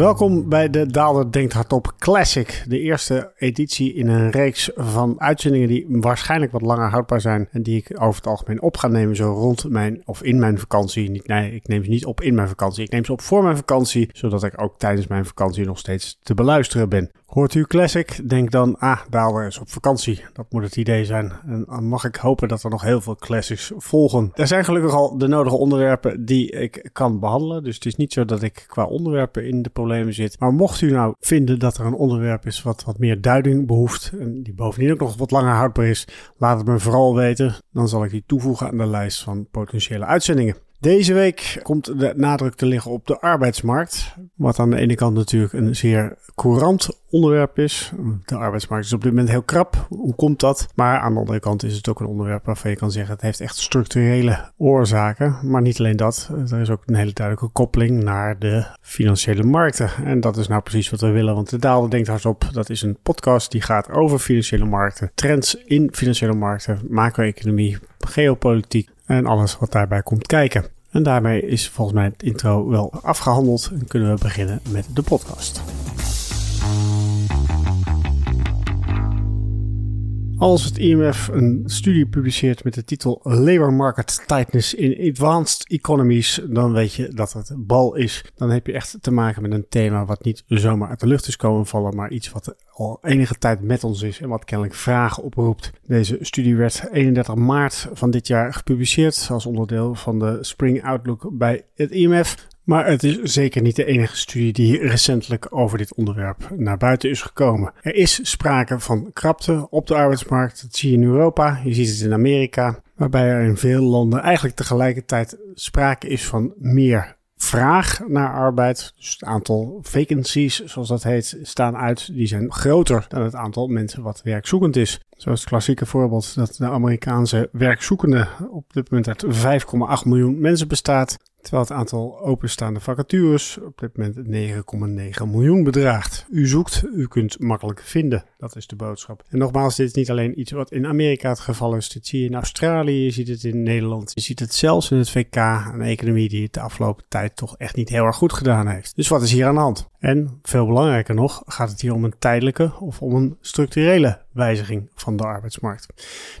Welkom bij de Daalder Denkt Hardop Classic. De eerste editie in een reeks van uitzendingen die waarschijnlijk wat langer houdbaar zijn. En die ik over het algemeen op ga nemen zo rond mijn of in mijn vakantie. Niet, nee, ik neem ze niet op in mijn vakantie. Ik neem ze op voor mijn vakantie, zodat ik ook tijdens mijn vakantie nog steeds te beluisteren ben. Hoort u Classic? Denk dan, ah, Daalder is op vakantie. Dat moet het idee zijn. En mag ik hopen dat er nog heel veel classics volgen. Er zijn gelukkig al de nodige onderwerpen die ik kan behandelen. Dus het is niet zo dat ik qua onderwerpen in de problemen zit. Maar mocht u nou vinden dat er een onderwerp is wat wat meer duiding behoeft. En die bovendien ook nog wat langer houdbaar is. Laat het me vooral weten. Dan zal ik die toevoegen aan de lijst van potentiële uitzendingen. Deze week komt de nadruk te liggen op de arbeidsmarkt. Wat aan de ene kant natuurlijk een zeer courant onderwerp is. De arbeidsmarkt is op dit moment heel krap. Hoe komt dat? Maar aan de andere kant is het ook een onderwerp waarvan je kan zeggen het heeft echt structurele oorzaken. Maar niet alleen dat. Er is ook een hele duidelijke koppeling naar de financiële markten. En dat is nou precies wat we willen. Want de Daalde denkt hardop. Dat is een podcast die gaat over financiële markten. Trends in financiële markten. Macro-economie. Geopolitiek en alles wat daarbij komt kijken. En daarmee is volgens mij het intro wel afgehandeld en kunnen we beginnen met de podcast. Als het IMF een studie publiceert met de titel Labor Market Tightness in Advanced Economies, dan weet je dat het bal is. Dan heb je echt te maken met een thema wat niet zomaar uit de lucht is komen vallen, maar iets wat al enige tijd met ons is en wat kennelijk vragen oproept. Deze studie werd 31 maart van dit jaar gepubliceerd als onderdeel van de Spring Outlook bij het IMF. Maar het is zeker niet de enige studie die recentelijk over dit onderwerp naar buiten is gekomen. Er is sprake van krapte op de arbeidsmarkt. Dat zie je in Europa, je ziet het in Amerika, waarbij er in veel landen eigenlijk tegelijkertijd sprake is van meer vraag naar arbeid. Dus het aantal vacancies, zoals dat heet, staan uit. Die zijn groter dan het aantal mensen wat werkzoekend is. Zoals het klassieke voorbeeld dat de Amerikaanse werkzoekenden op dit moment uit 5,8 miljoen mensen bestaat. Terwijl het aantal openstaande vacatures op dit moment 9,9 miljoen bedraagt. U zoekt, u kunt makkelijk vinden. Dat is de boodschap. En nogmaals, dit is niet alleen iets wat in Amerika het geval is. Dit zie je in Australië, je ziet het in Nederland. Je ziet het zelfs in het VK, een economie die het de afgelopen tijd toch echt niet heel erg goed gedaan heeft. Dus wat is hier aan de hand? En veel belangrijker nog, gaat het hier om een tijdelijke of om een structurele wijziging van de arbeidsmarkt.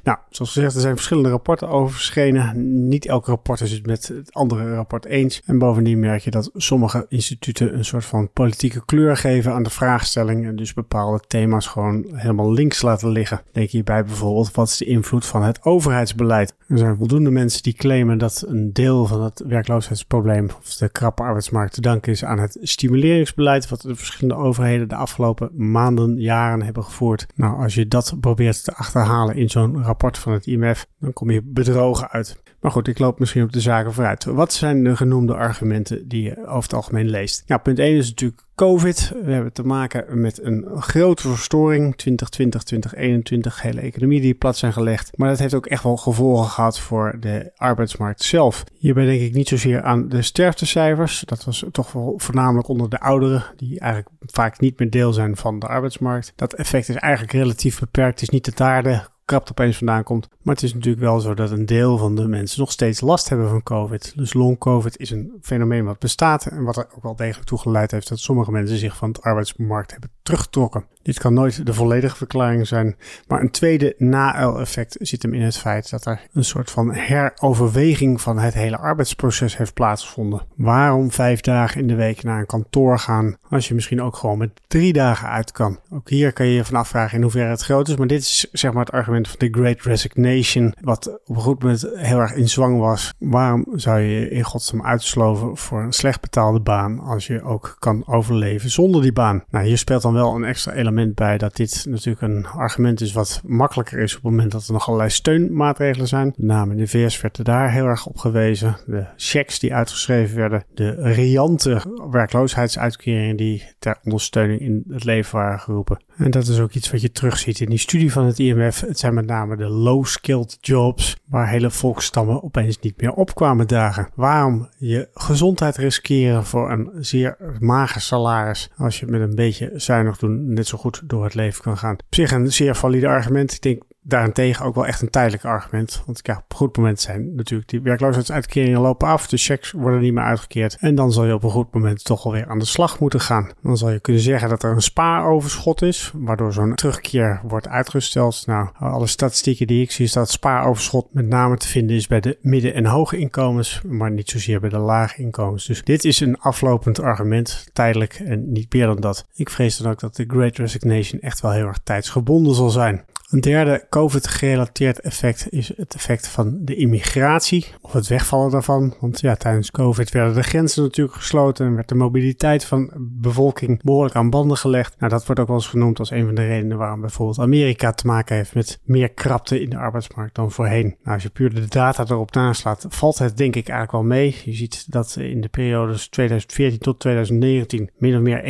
Nou, zoals gezegd, er zijn verschillende rapporten over verschenen. Niet elk rapport is het met het andere rapport eens. En bovendien merk je dat sommige instituten een soort van politieke kleur geven aan de vraagstelling. En dus bepaalde thema's gewoon helemaal links laten liggen. Denk hierbij bijvoorbeeld, wat is de invloed van het overheidsbeleid? Er zijn voldoende mensen die claimen dat een deel van het werkloosheidsprobleem of de krappe arbeidsmarkt te danken is aan het stimuleringsbeleid wat de verschillende overheden de afgelopen maanden, jaren hebben gevoerd. Nou, als je dat probeert te achterhalen in zo'n rapport van het IMF, dan kom je bedrogen uit. Maar goed, ik loop misschien op de zaken vooruit. Wat zijn de genoemde argumenten die je over het algemeen leest? Nou, punt 1 is natuurlijk COVID. We hebben te maken met een grote verstoring. 2020, 2021, hele economie die plat zijn gelegd. Maar dat heeft ook echt wel gevolgen gehad voor de arbeidsmarkt zelf. Hierbij denk ik niet zozeer aan de sterftecijfers. Dat was toch wel voornamelijk onder de ouderen, die eigenlijk vaak niet meer deel zijn van de arbeidsmarkt. Dat effect is eigenlijk relatief beperkt. Het is niet de taarde krapt opeens vandaan komt. Maar het is natuurlijk wel zo dat een deel van de mensen nog steeds last hebben van COVID. Dus long-COVID is een fenomeen wat bestaat en wat er ook wel degelijk toe geleid heeft dat sommige mensen zich van het arbeidsmarkt hebben teruggetrokken. Dit kan nooit de volledige verklaring zijn, maar een tweede na-effect zit hem in het feit dat er een soort van heroverweging van het hele arbeidsproces heeft plaatsgevonden. Waarom vijf dagen in de week naar een kantoor gaan als je misschien ook gewoon met drie dagen uit kan? Ook hier kan je je van afvragen in hoeverre het groot is, maar dit is zeg maar het argument van de Great Resignation, wat op een goed moment heel erg in zwang was. Waarom zou je in godsnaam uitsloven voor een slecht betaalde baan als je ook kan overleven zonder die baan? Nou, hier speelt dan wel een extra element bij dat dit natuurlijk een argument is wat makkelijker is op het moment dat er nog allerlei steunmaatregelen zijn. Met name in de VS werd er daar heel erg op gewezen. De checks die uitgeschreven werden, de riante werkloosheidsuitkeringen die ter ondersteuning in het leven waren geroepen. En dat is ook iets wat je terugziet in die studie van het IMF. Het zijn met name de low-skilled jobs waar hele volkstammen opeens niet meer op kwamen dagen. Waarom je gezondheid riskeren voor een zeer mager salaris als je met een beetje zuinig doen net zo goed door het leven kan gaan. Op zich een zeer valide argument. Ik denk daarentegen ook wel echt een tijdelijk argument. Want ja, op een goed moment zijn natuurlijk die werkloosheidsuitkeringen lopen af. De checks worden niet meer uitgekeerd. En dan zal je op een goed moment toch alweer aan de slag moeten gaan. Dan zal je kunnen zeggen dat er een spaaroverschot is, waardoor zo'n terugkeer wordt uitgesteld. Nou, alle statistieken die ik zie is dat spaaroverschot met name te vinden is bij de midden- en hoge inkomens, maar niet zozeer bij de lage inkomens. Dus dit is een aflopend argument, tijdelijk en niet meer dan dat. Ik vrees dan ook dat de Great Resignation echt wel heel erg tijdsgebonden zal zijn. Een derde COVID-gerelateerd effect is het effect van de immigratie, of het wegvallen daarvan. Want ja, tijdens COVID werden de grenzen natuurlijk gesloten en werd de mobiliteit van bevolking behoorlijk aan banden gelegd. Nou, dat wordt ook wel eens genoemd als een van de redenen waarom bijvoorbeeld Amerika te maken heeft met meer krapte in de arbeidsmarkt dan voorheen. Nou, als je puur de data erop naslaat, valt het denk ik eigenlijk wel mee. Je ziet dat in de periodes 2014 tot 2019 min of meer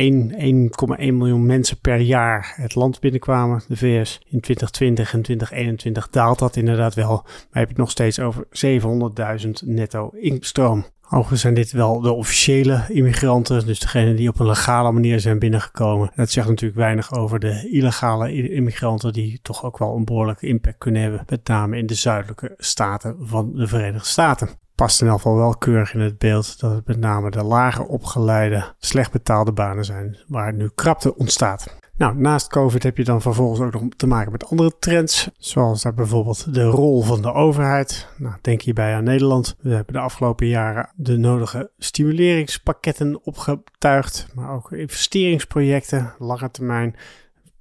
1,1 miljoen mensen per jaar het land binnenkwamen, de VS. In 20 2020 en 2021 daalt dat inderdaad wel. Maar heb je nog steeds over 700.000 netto instroom. Overigens zijn dit wel de officiële immigranten, dus degenen die op een legale manier zijn binnengekomen. Dat zegt natuurlijk weinig over de illegale immigranten, die toch ook wel een behoorlijke impact kunnen hebben, met name in de zuidelijke staten van de Verenigde Staten. Past in elk geval wel keurig in het beeld dat het met name de lager opgeleide, slecht betaalde banen zijn waar nu krapte ontstaat. Nou, naast COVID heb je dan vervolgens ook nog te maken met andere trends. Zoals daar bijvoorbeeld de rol van de overheid. Nou, denk hierbij aan Nederland. We hebben de afgelopen jaren de nodige stimuleringspakketten opgetuigd. Maar ook investeringsprojecten, lange termijn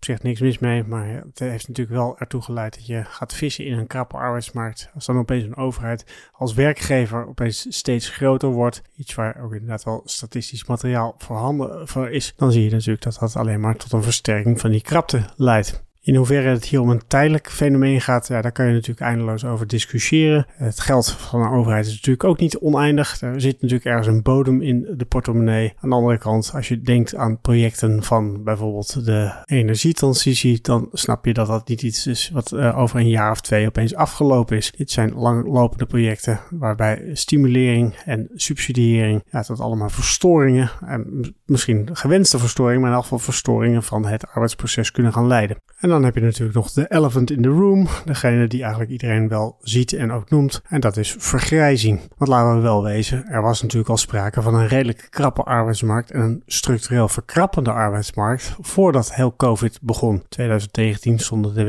op zich niks mis mee, maar het heeft natuurlijk wel ertoe geleid dat je gaat vissen in een krappe arbeidsmarkt. Als dan opeens een overheid als werkgever opeens steeds groter wordt, iets waar ook inderdaad wel statistisch materiaal voorhanden voor is, dan zie je natuurlijk dat dat alleen maar tot een versterking van die krapte leidt. In hoeverre het hier om een tijdelijk fenomeen gaat, ja, daar kan je natuurlijk eindeloos over discussiëren. Het geld van een overheid is natuurlijk ook niet oneindig. Er zit natuurlijk ergens een bodem in de portemonnee. Aan de andere kant, als je denkt aan projecten van bijvoorbeeld de energietransitie, dan snap je dat dat niet iets is wat uh, over een jaar of twee opeens afgelopen is. Dit zijn langlopende projecten waarbij stimulering en subsidiëring, ja, tot allemaal verstoringen, en misschien gewenste verstoringen, maar in elk geval verstoringen van het arbeidsproces kunnen gaan leiden. En dan heb je natuurlijk nog de elephant in the room. Degene die eigenlijk iedereen wel ziet en ook noemt. En dat is vergrijzing. Want laten we wel wezen, er was natuurlijk al sprake van een redelijk krappe arbeidsmarkt en een structureel verkrappende arbeidsmarkt voordat heel COVID begon. 2019 stonden de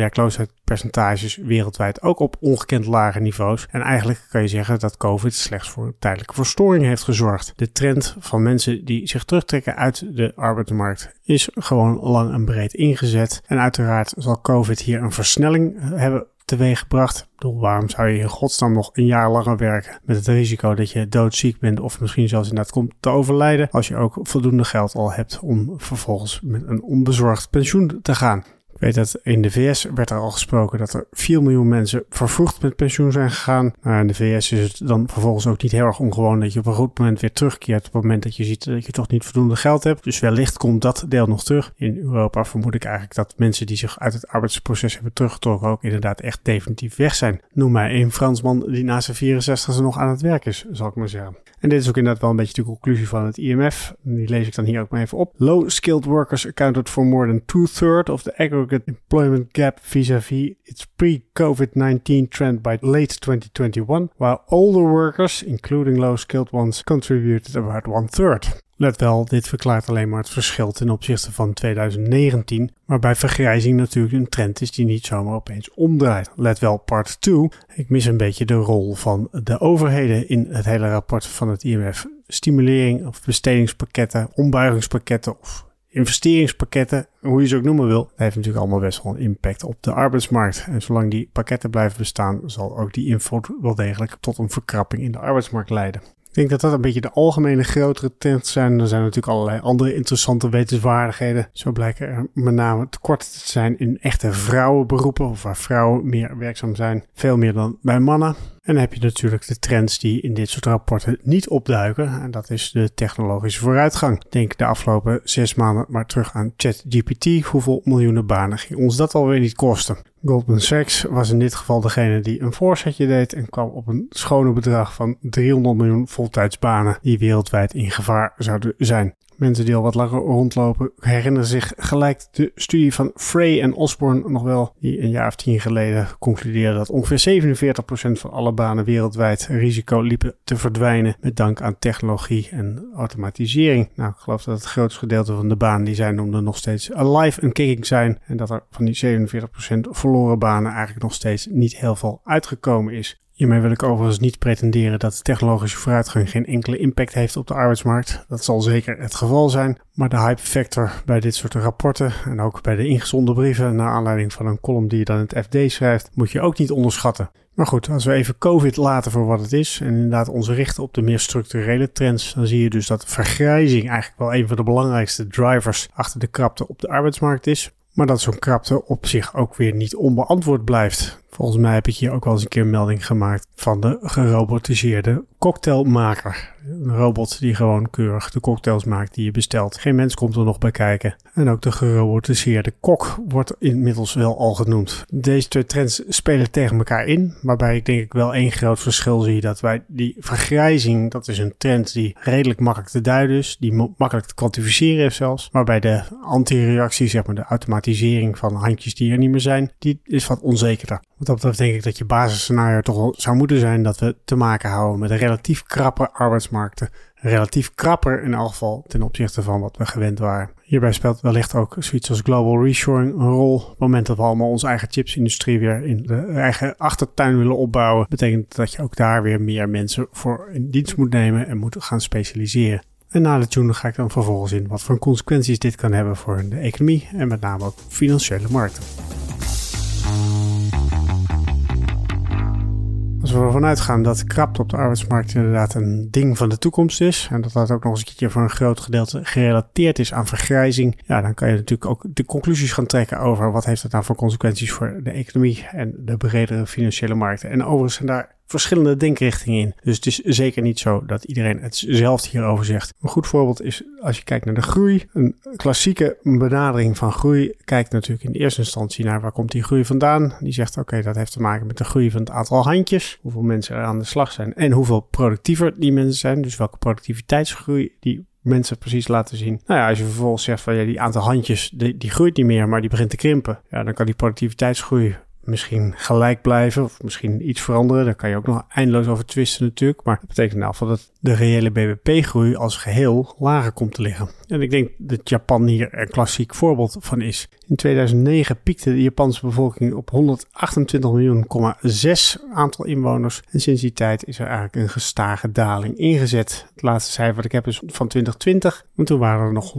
werkloosheidspercentages wereldwijd ook op ongekend lage niveaus. En eigenlijk kan je zeggen dat COVID slechts voor een tijdelijke verstoring heeft gezorgd. De trend van mensen die zich terugtrekken uit de arbeidsmarkt is gewoon lang en breed ingezet. En uiteraard zal COVID hier een versnelling hebben teweeggebracht. Bedoel, waarom zou je in godsnaam nog een jaar langer werken met het risico dat je doodziek bent of misschien zelfs inderdaad komt te overlijden als je ook voldoende geld al hebt om vervolgens met een onbezorgd pensioen te gaan weet dat in de VS werd er al gesproken dat er 4 miljoen mensen vervroegd met pensioen zijn gegaan. Maar in de VS is het dan vervolgens ook niet heel erg ongewoon dat je op een goed moment weer terugkeert. Op het moment dat je ziet dat je toch niet voldoende geld hebt. Dus wellicht komt dat deel nog terug. In Europa vermoed ik eigenlijk dat mensen die zich uit het arbeidsproces hebben teruggetrokken ook inderdaad echt definitief weg zijn. Noem mij een Fransman die na zijn 64 nog aan het werk is, zal ik maar zeggen. En dit is ook inderdaad wel een beetje de conclusie van het IMF. Die lees ik dan hier ook maar even op. Low-skilled workers accounted for more than two-thirds of the aggregate employment gap vis-à-vis its pre-COVID-19 trend by late 2021, while older workers, including low-skilled ones, contributed about one-third. Let wel, dit verklaart alleen maar het verschil ten opzichte van 2019, waarbij vergrijzing natuurlijk een trend is die niet zomaar opeens omdraait. Let wel, part 2. Ik mis een beetje de rol van de overheden in het hele rapport van het IMF. Stimulering of bestedingspakketten, ombuigingspakketten of investeringspakketten, hoe je ze ook noemen wil, heeft natuurlijk allemaal best wel een impact op de arbeidsmarkt. En zolang die pakketten blijven bestaan, zal ook die invloed wel degelijk tot een verkrapping in de arbeidsmarkt leiden. Ik denk dat dat een beetje de algemene grotere trends zijn. Er zijn natuurlijk allerlei andere interessante wetenswaardigheden. Zo blijken er met name tekorten te zijn in echte vrouwenberoepen, of waar vrouwen meer werkzaam zijn. Veel meer dan bij mannen. En dan heb je natuurlijk de trends die in dit soort rapporten niet opduiken. En dat is de technologische vooruitgang. Denk de afgelopen zes maanden maar terug aan ChatGPT. Hoeveel miljoenen banen ging ons dat alweer niet kosten? Goldman Sachs was in dit geval degene die een voorzetje deed en kwam op een schone bedrag van 300 miljoen voltijdsbanen die wereldwijd in gevaar zouden zijn. Mensen die al wat langer rondlopen herinneren zich gelijk de studie van Frey en Osborne nog wel, die een jaar of tien geleden concludeerde dat ongeveer 47% van alle banen wereldwijd risico liepen te verdwijnen met dank aan technologie en automatisering. Nou, ik geloof dat het grootste gedeelte van de banen die zijn noemde nog steeds alive en kicking zijn en dat er van die 47% verloren banen eigenlijk nog steeds niet heel veel uitgekomen is. Hiermee wil ik overigens niet pretenderen dat technologische vooruitgang geen enkele impact heeft op de arbeidsmarkt. Dat zal zeker het geval zijn, maar de hype factor bij dit soort rapporten en ook bij de ingezonden brieven naar aanleiding van een column die je dan in het FD schrijft, moet je ook niet onderschatten. Maar goed, als we even COVID laten voor wat het is en inderdaad ons richten op de meer structurele trends, dan zie je dus dat vergrijzing eigenlijk wel een van de belangrijkste drivers achter de krapte op de arbeidsmarkt is. Maar dat zo'n krapte op zich ook weer niet onbeantwoord blijft. Volgens mij heb ik hier ook wel eens een keer een melding gemaakt van de gerobotiseerde cocktailmaker. Een robot die gewoon keurig de cocktails maakt die je bestelt. Geen mens komt er nog bij kijken. En ook de gerobotiseerde kok wordt inmiddels wel al genoemd. Deze twee trends spelen tegen elkaar in. Waarbij ik denk ik wel één groot verschil zie. Dat wij die vergrijzing, dat is een trend die redelijk makkelijk te duiden is. Die makkelijk te kwantificeren is zelfs. Waarbij de antireactie, zeg maar de automatisering van handjes die er niet meer zijn, die is wat onzekerder. Wat dat betreft denk ik dat je basisscenario toch wel zou moeten zijn dat we te maken houden met een relatief krappe arbeidsmarkten. Relatief krapper in elk geval ten opzichte van wat we gewend waren. Hierbij speelt wellicht ook zoiets als global reshoring een rol. Op het moment dat we allemaal onze eigen chipsindustrie weer in de eigen achtertuin willen opbouwen, betekent dat je ook daar weer meer mensen voor in dienst moet nemen en moet gaan specialiseren. En na de tune ga ik dan vervolgens in wat voor consequenties dit kan hebben voor de economie en met name ook financiële markten. Als we ervan uitgaan dat krapte op de arbeidsmarkt inderdaad een ding van de toekomst is. En dat dat ook nog eens een keertje voor een groot gedeelte gerelateerd is aan vergrijzing. Ja, dan kan je natuurlijk ook de conclusies gaan trekken over wat heeft dat nou voor consequenties voor de economie en de bredere financiële markten. En overigens zijn daar verschillende denkrichtingen in. Dus het is zeker niet zo dat iedereen hetzelfde hierover zegt. Een goed voorbeeld is als je kijkt naar de groei. Een klassieke benadering van groei kijkt natuurlijk in eerste instantie naar waar komt die groei vandaan. Die zegt oké, dat heeft te maken met de groei van het aantal handjes. Hoeveel mensen er aan de slag zijn en hoeveel productiever die mensen zijn. Dus welke productiviteitsgroei die mensen precies laten zien. Nou ja, als je vervolgens zegt van ja, die aantal handjes, die, die groeit niet meer, maar die begint te krimpen. Ja, dan kan die productiviteitsgroei misschien gelijk blijven of misschien iets veranderen. Daar kan je ook nog eindeloos over twisten natuurlijk. Maar dat betekent in ieder geval dat de reële BBP-groei als geheel lager komt te liggen. En ik denk dat Japan hier een klassiek voorbeeld van is. In 2009 piekte de Japanse bevolking op 128 miljoen, 6 aantal inwoners. En sinds die tijd is er eigenlijk een gestage daling ingezet. Het laatste cijfer dat ik heb is van 2020. En toen waren er nog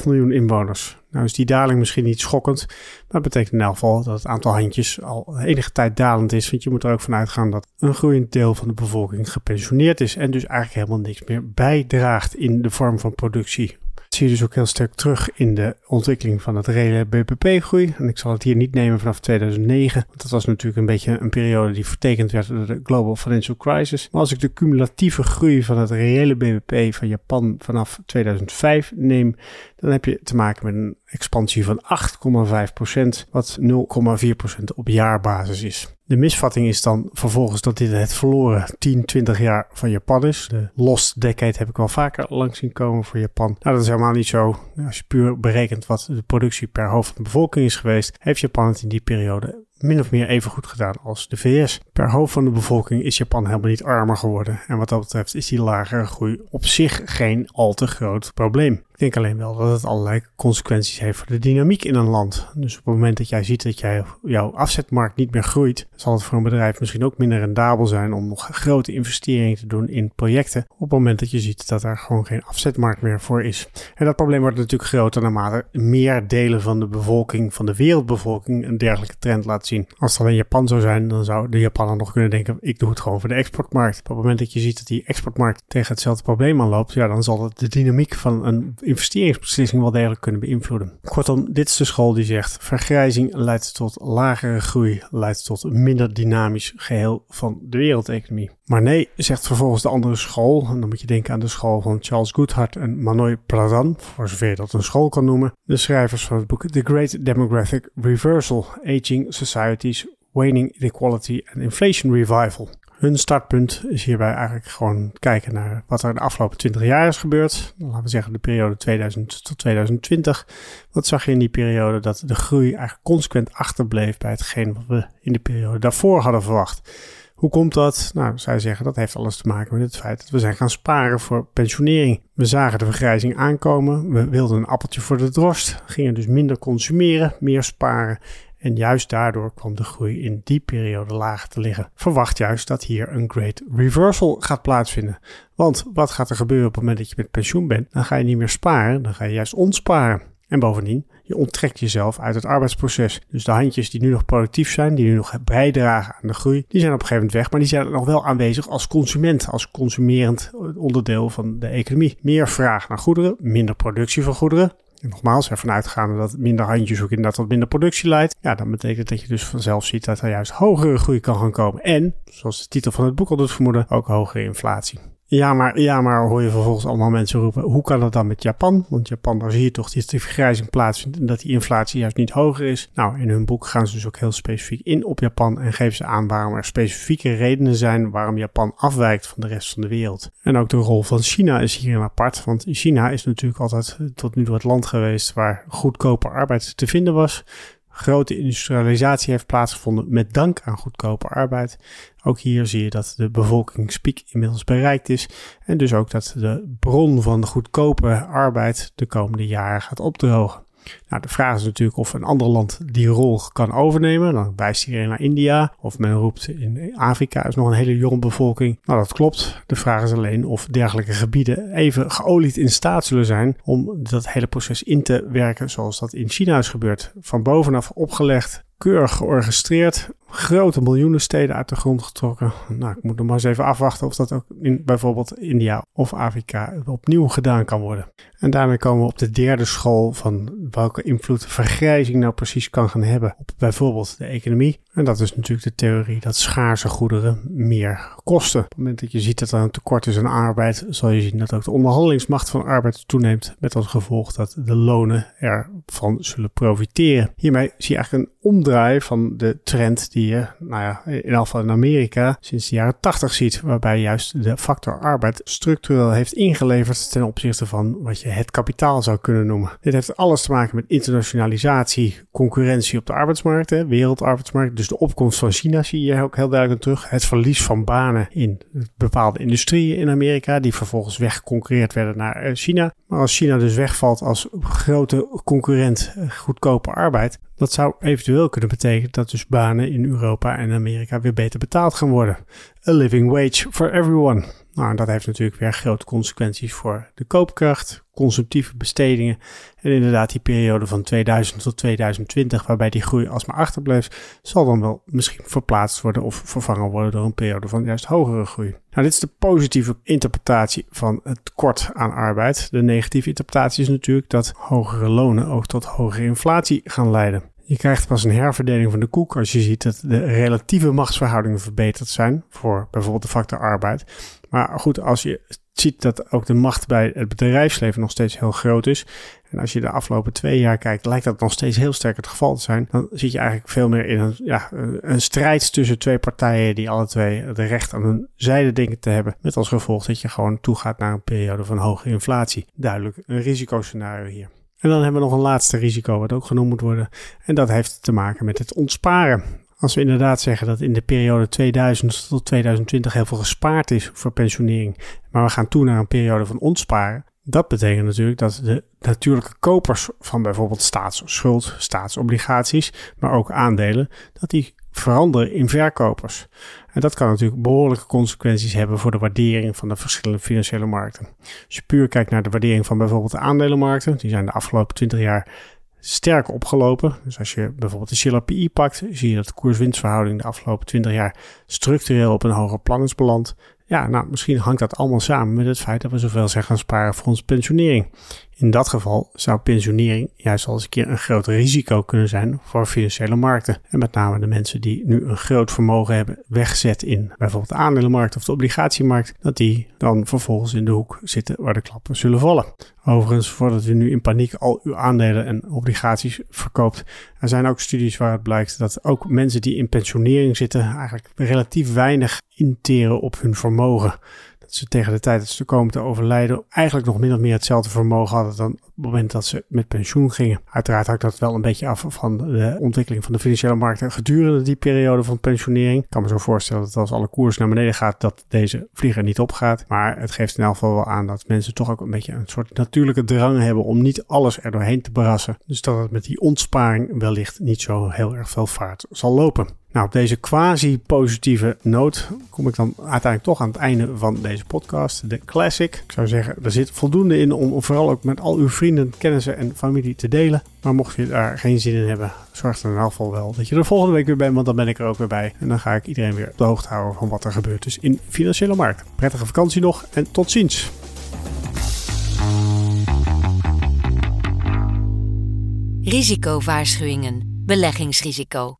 126,5 miljoen inwoners. Nou is die daling misschien niet schokkend, maar betekent in elk geval dat het aantal handjes al enige tijd dalend is. Want je moet er ook vanuit gaan dat een groeiend deel van de bevolking gepensioneerd is en dus eigenlijk helemaal niks meer bijdraagt in de vorm van productie zie je dus ook heel sterk terug in de ontwikkeling van het reële BBP-groei. En ik zal het hier niet nemen vanaf 2009, want dat was natuurlijk een beetje een periode die vertekend werd door de Global Financial Crisis. Maar als ik de cumulatieve groei van het reële BBP van Japan vanaf 2005 neem, dan heb je te maken met een expansie van 8,5%, wat 0,4% op jaarbasis is. De misvatting is dan vervolgens dat dit het verloren 10, 20 jaar van Japan is. De lost decade heb ik wel vaker langs zien komen voor Japan. Nou, dat is helemaal niet zo. Als je puur berekent wat de productie per hoofd van de bevolking is geweest, heeft Japan het in die periode min of meer even goed gedaan als de VS. Per hoofd van de bevolking is Japan helemaal niet armer geworden. En wat dat betreft is die lagere groei op zich geen al te groot probleem. Denk alleen wel dat het allerlei consequenties heeft voor de dynamiek in een land. Dus op het moment dat jij ziet dat jij, jouw afzetmarkt niet meer groeit, zal het voor een bedrijf misschien ook minder rendabel zijn om nog grote investeringen te doen in projecten. Op het moment dat je ziet dat er gewoon geen afzetmarkt meer voor is. En dat probleem wordt natuurlijk groter naarmate meer delen van de bevolking, van de wereldbevolking, een dergelijke trend laat zien. Als het alleen Japan zou zijn, dan zou de Japaner nog kunnen denken: ik doe het gewoon voor de exportmarkt. Op het moment dat je ziet dat die exportmarkt tegen hetzelfde probleem aanloopt, ja, dan zal het de dynamiek van een investeringsbeslissing wel degelijk kunnen beïnvloeden. Kortom, dit is de school die zegt: vergrijzing leidt tot lagere groei, leidt tot een minder dynamisch geheel van de wereldeconomie. Maar nee, zegt vervolgens de andere school, en dan moet je denken aan de school van Charles Goodhart en Manoy Pradhan, voor zover je dat een school kan noemen, de schrijvers van het boek The Great Demographic Reversal: Aging Societies, Waning Inequality and Inflation Revival. Hun startpunt is hierbij eigenlijk gewoon kijken naar wat er de afgelopen 20 jaar is gebeurd. Laten we zeggen de periode 2000 tot 2020. Wat zag je in die periode dat de groei eigenlijk consequent achterbleef bij hetgeen wat we in de periode daarvoor hadden verwacht. Hoe komt dat? Nou, zij zeggen dat heeft alles te maken met het feit dat we zijn gaan sparen voor pensionering. We zagen de vergrijzing aankomen, we wilden een appeltje voor de drost, gingen dus minder consumeren, meer sparen en juist daardoor kwam de groei in die periode lager te liggen. Verwacht juist dat hier een great reversal gaat plaatsvinden. Want wat gaat er gebeuren op het moment dat je met pensioen bent? Dan ga je niet meer sparen, dan ga je juist ontsparen. En bovendien, je onttrekt jezelf uit het arbeidsproces. Dus de handjes die nu nog productief zijn, die nu nog bijdragen aan de groei, die zijn op een gegeven moment weg, maar die zijn nog wel aanwezig als consument, als consumerend onderdeel van de economie. Meer vraag naar goederen, minder productie van goederen. En nogmaals, ervan uitgaande dat minder handjes ook inderdaad tot minder productie leidt. Ja, dan betekent dat je dus vanzelf ziet dat er juist hogere groei kan gaan komen. En, zoals de titel van het boek al doet vermoeden, ook hogere inflatie. Ja maar, ja, maar hoor je vervolgens allemaal mensen roepen: hoe kan dat dan met Japan? Want Japan, daar zie je toch dat die vergrijzing plaatsvindt en dat die inflatie juist niet hoger is. Nou, in hun boek gaan ze dus ook heel specifiek in op Japan en geven ze aan waarom er specifieke redenen zijn waarom Japan afwijkt van de rest van de wereld. En ook de rol van China is hierin apart, want China is natuurlijk altijd tot nu toe het land geweest waar goedkope arbeid te vinden was grote industrialisatie heeft plaatsgevonden met dank aan goedkope arbeid. Ook hier zie je dat de bevolkingspiek inmiddels bereikt is en dus ook dat de bron van de goedkope arbeid de komende jaren gaat opdrogen. Nou, de vraag is natuurlijk of een ander land die rol kan overnemen. Dan wijst iedereen naar India. Of men roept in Afrika is nog een hele jonge bevolking. Nou, dat klopt. De vraag is alleen of dergelijke gebieden even geolied in staat zullen zijn om dat hele proces in te werken zoals dat in China is gebeurd. Van bovenaf opgelegd keurig georchestreerd. Grote miljoenen steden uit de grond getrokken. Nou, ik moet nog maar eens even afwachten of dat ook in bijvoorbeeld India of Afrika opnieuw gedaan kan worden. En daarmee komen we op de derde school van welke invloed vergrijzing nou precies kan gaan hebben op bijvoorbeeld de economie. En dat is natuurlijk de theorie dat schaarse goederen meer kosten. Op het moment dat je ziet dat er een tekort is aan arbeid, zal je zien dat ook de onderhandelingsmacht van arbeid toeneemt. Met als gevolg dat de lonen ervan zullen profiteren. Hiermee zie je eigenlijk een omdraai van de trend die je, nou ja, in elk geval in Amerika sinds de jaren 80 ziet. Waarbij juist de factor arbeid structureel heeft ingeleverd ten opzichte van wat je het kapitaal zou kunnen noemen. Dit heeft alles te maken met internationalisatie, concurrentie op de arbeidsmarkt, hè, wereldarbeidsmarkt. Dus de opkomst van China zie je ook heel duidelijk terug. Het verlies van banen in bepaalde industrieën in Amerika, die vervolgens weggeconcurreerd werden naar eh, China. Maar als China dus wegvalt als grote concurrent eh, goedkope arbeid, dat zou eventueel kunnen betekenen dat dus banen in Europa en Amerika weer beter betaald gaan worden. A living wage for everyone. Nou, dat heeft natuurlijk weer grote consequenties voor de koopkracht, consumptieve bestedingen en inderdaad die periode van 2000 tot 2020 waarbij die groei alsmaar achterbleef, zal dan wel misschien verplaatst worden of vervangen worden door een periode van juist hogere groei. Nou, dit is de positieve interpretatie van het tekort aan arbeid. De negatieve interpretatie is natuurlijk dat hogere lonen ook tot hogere inflatie gaan leiden. Je krijgt pas een herverdeling van de koek als je ziet dat de relatieve machtsverhoudingen verbeterd zijn voor bijvoorbeeld de factor arbeid. Maar goed, als je ziet dat ook de macht bij het bedrijfsleven nog steeds heel groot is. En als je de afgelopen twee jaar kijkt, lijkt dat nog steeds heel sterk het geval te zijn. Dan zit je eigenlijk veel meer in een, ja, een strijd tussen twee partijen die alle twee het recht aan hun zijde denken te hebben. Met als gevolg dat je gewoon toegaat naar een periode van hoge inflatie. Duidelijk een risicoscenario hier. En dan hebben we nog een laatste risico wat ook genoemd moet worden. En dat heeft te maken met het ontsparen. Als we inderdaad zeggen dat in de periode 2000 tot 2020 heel veel gespaard is voor pensionering, maar we gaan toe naar een periode van ontsparen, dat betekent natuurlijk dat de natuurlijke kopers van bijvoorbeeld staatsschuld, staatsobligaties, maar ook aandelen, dat die veranderen in verkopers. En dat kan natuurlijk behoorlijke consequenties hebben voor de waardering van de verschillende financiële markten. Als je puur kijkt naar de waardering van bijvoorbeeld de aandelenmarkten, die zijn de afgelopen 20 jaar sterk opgelopen. Dus als je bijvoorbeeld de Shiller PI pakt, zie je dat de koers-winstverhouding de afgelopen 20 jaar structureel op een hoger plan is beland. Ja, nou, misschien hangt dat allemaal samen met het feit dat we zoveel zijn gaan sparen voor onze pensionering. In dat geval zou pensionering juist al eens een keer een groot risico kunnen zijn voor financiële markten. En met name de mensen die nu een groot vermogen hebben weggezet in bijvoorbeeld de aandelenmarkt of de obligatiemarkt, dat die dan vervolgens in de hoek zitten waar de klappen zullen vallen. Overigens, voordat u nu in paniek al uw aandelen en obligaties verkoopt. Er zijn ook studies waaruit blijkt dat ook mensen die in pensionering zitten eigenlijk relatief weinig interen op hun vermogen ze tegen de tijd dat ze komen te overlijden eigenlijk nog min of meer hetzelfde vermogen hadden dan op het moment dat ze met pensioen gingen. Uiteraard hangt dat wel een beetje af van de ontwikkeling van de financiële markten gedurende die periode van pensionering. Ik kan me zo voorstellen dat als alle koers naar beneden gaat, dat deze vlieger niet opgaat. Maar het geeft in elk geval wel aan dat mensen toch ook een beetje een soort natuurlijke drang hebben om niet alles er doorheen te brassen. Dus dat het met die ontsparing wellicht niet zo heel erg veel vaart zal lopen. Nou, op deze quasi-positieve noot kom ik dan uiteindelijk toch aan het einde van deze podcast, de Classic. Ik zou zeggen, er zit voldoende in om vooral ook met al uw vrienden, kennissen en familie te delen. Maar mocht je daar geen zin in hebben, zorg er in elk geval wel dat je er volgende week weer bent, want dan ben ik er ook weer bij. En dan ga ik iedereen weer op de hoogte houden van wat er gebeurt dus in financiële markt. Prettige vakantie nog en tot ziens. Risicowaarschuwingen. Beleggingsrisico.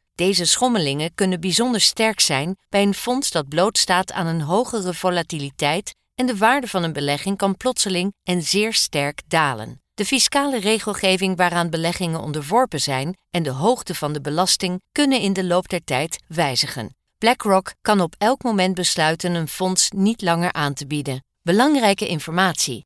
Deze schommelingen kunnen bijzonder sterk zijn bij een fonds dat blootstaat aan een hogere volatiliteit en de waarde van een belegging kan plotseling en zeer sterk dalen. De fiscale regelgeving waaraan beleggingen onderworpen zijn en de hoogte van de belasting kunnen in de loop der tijd wijzigen. BlackRock kan op elk moment besluiten een fonds niet langer aan te bieden. Belangrijke informatie.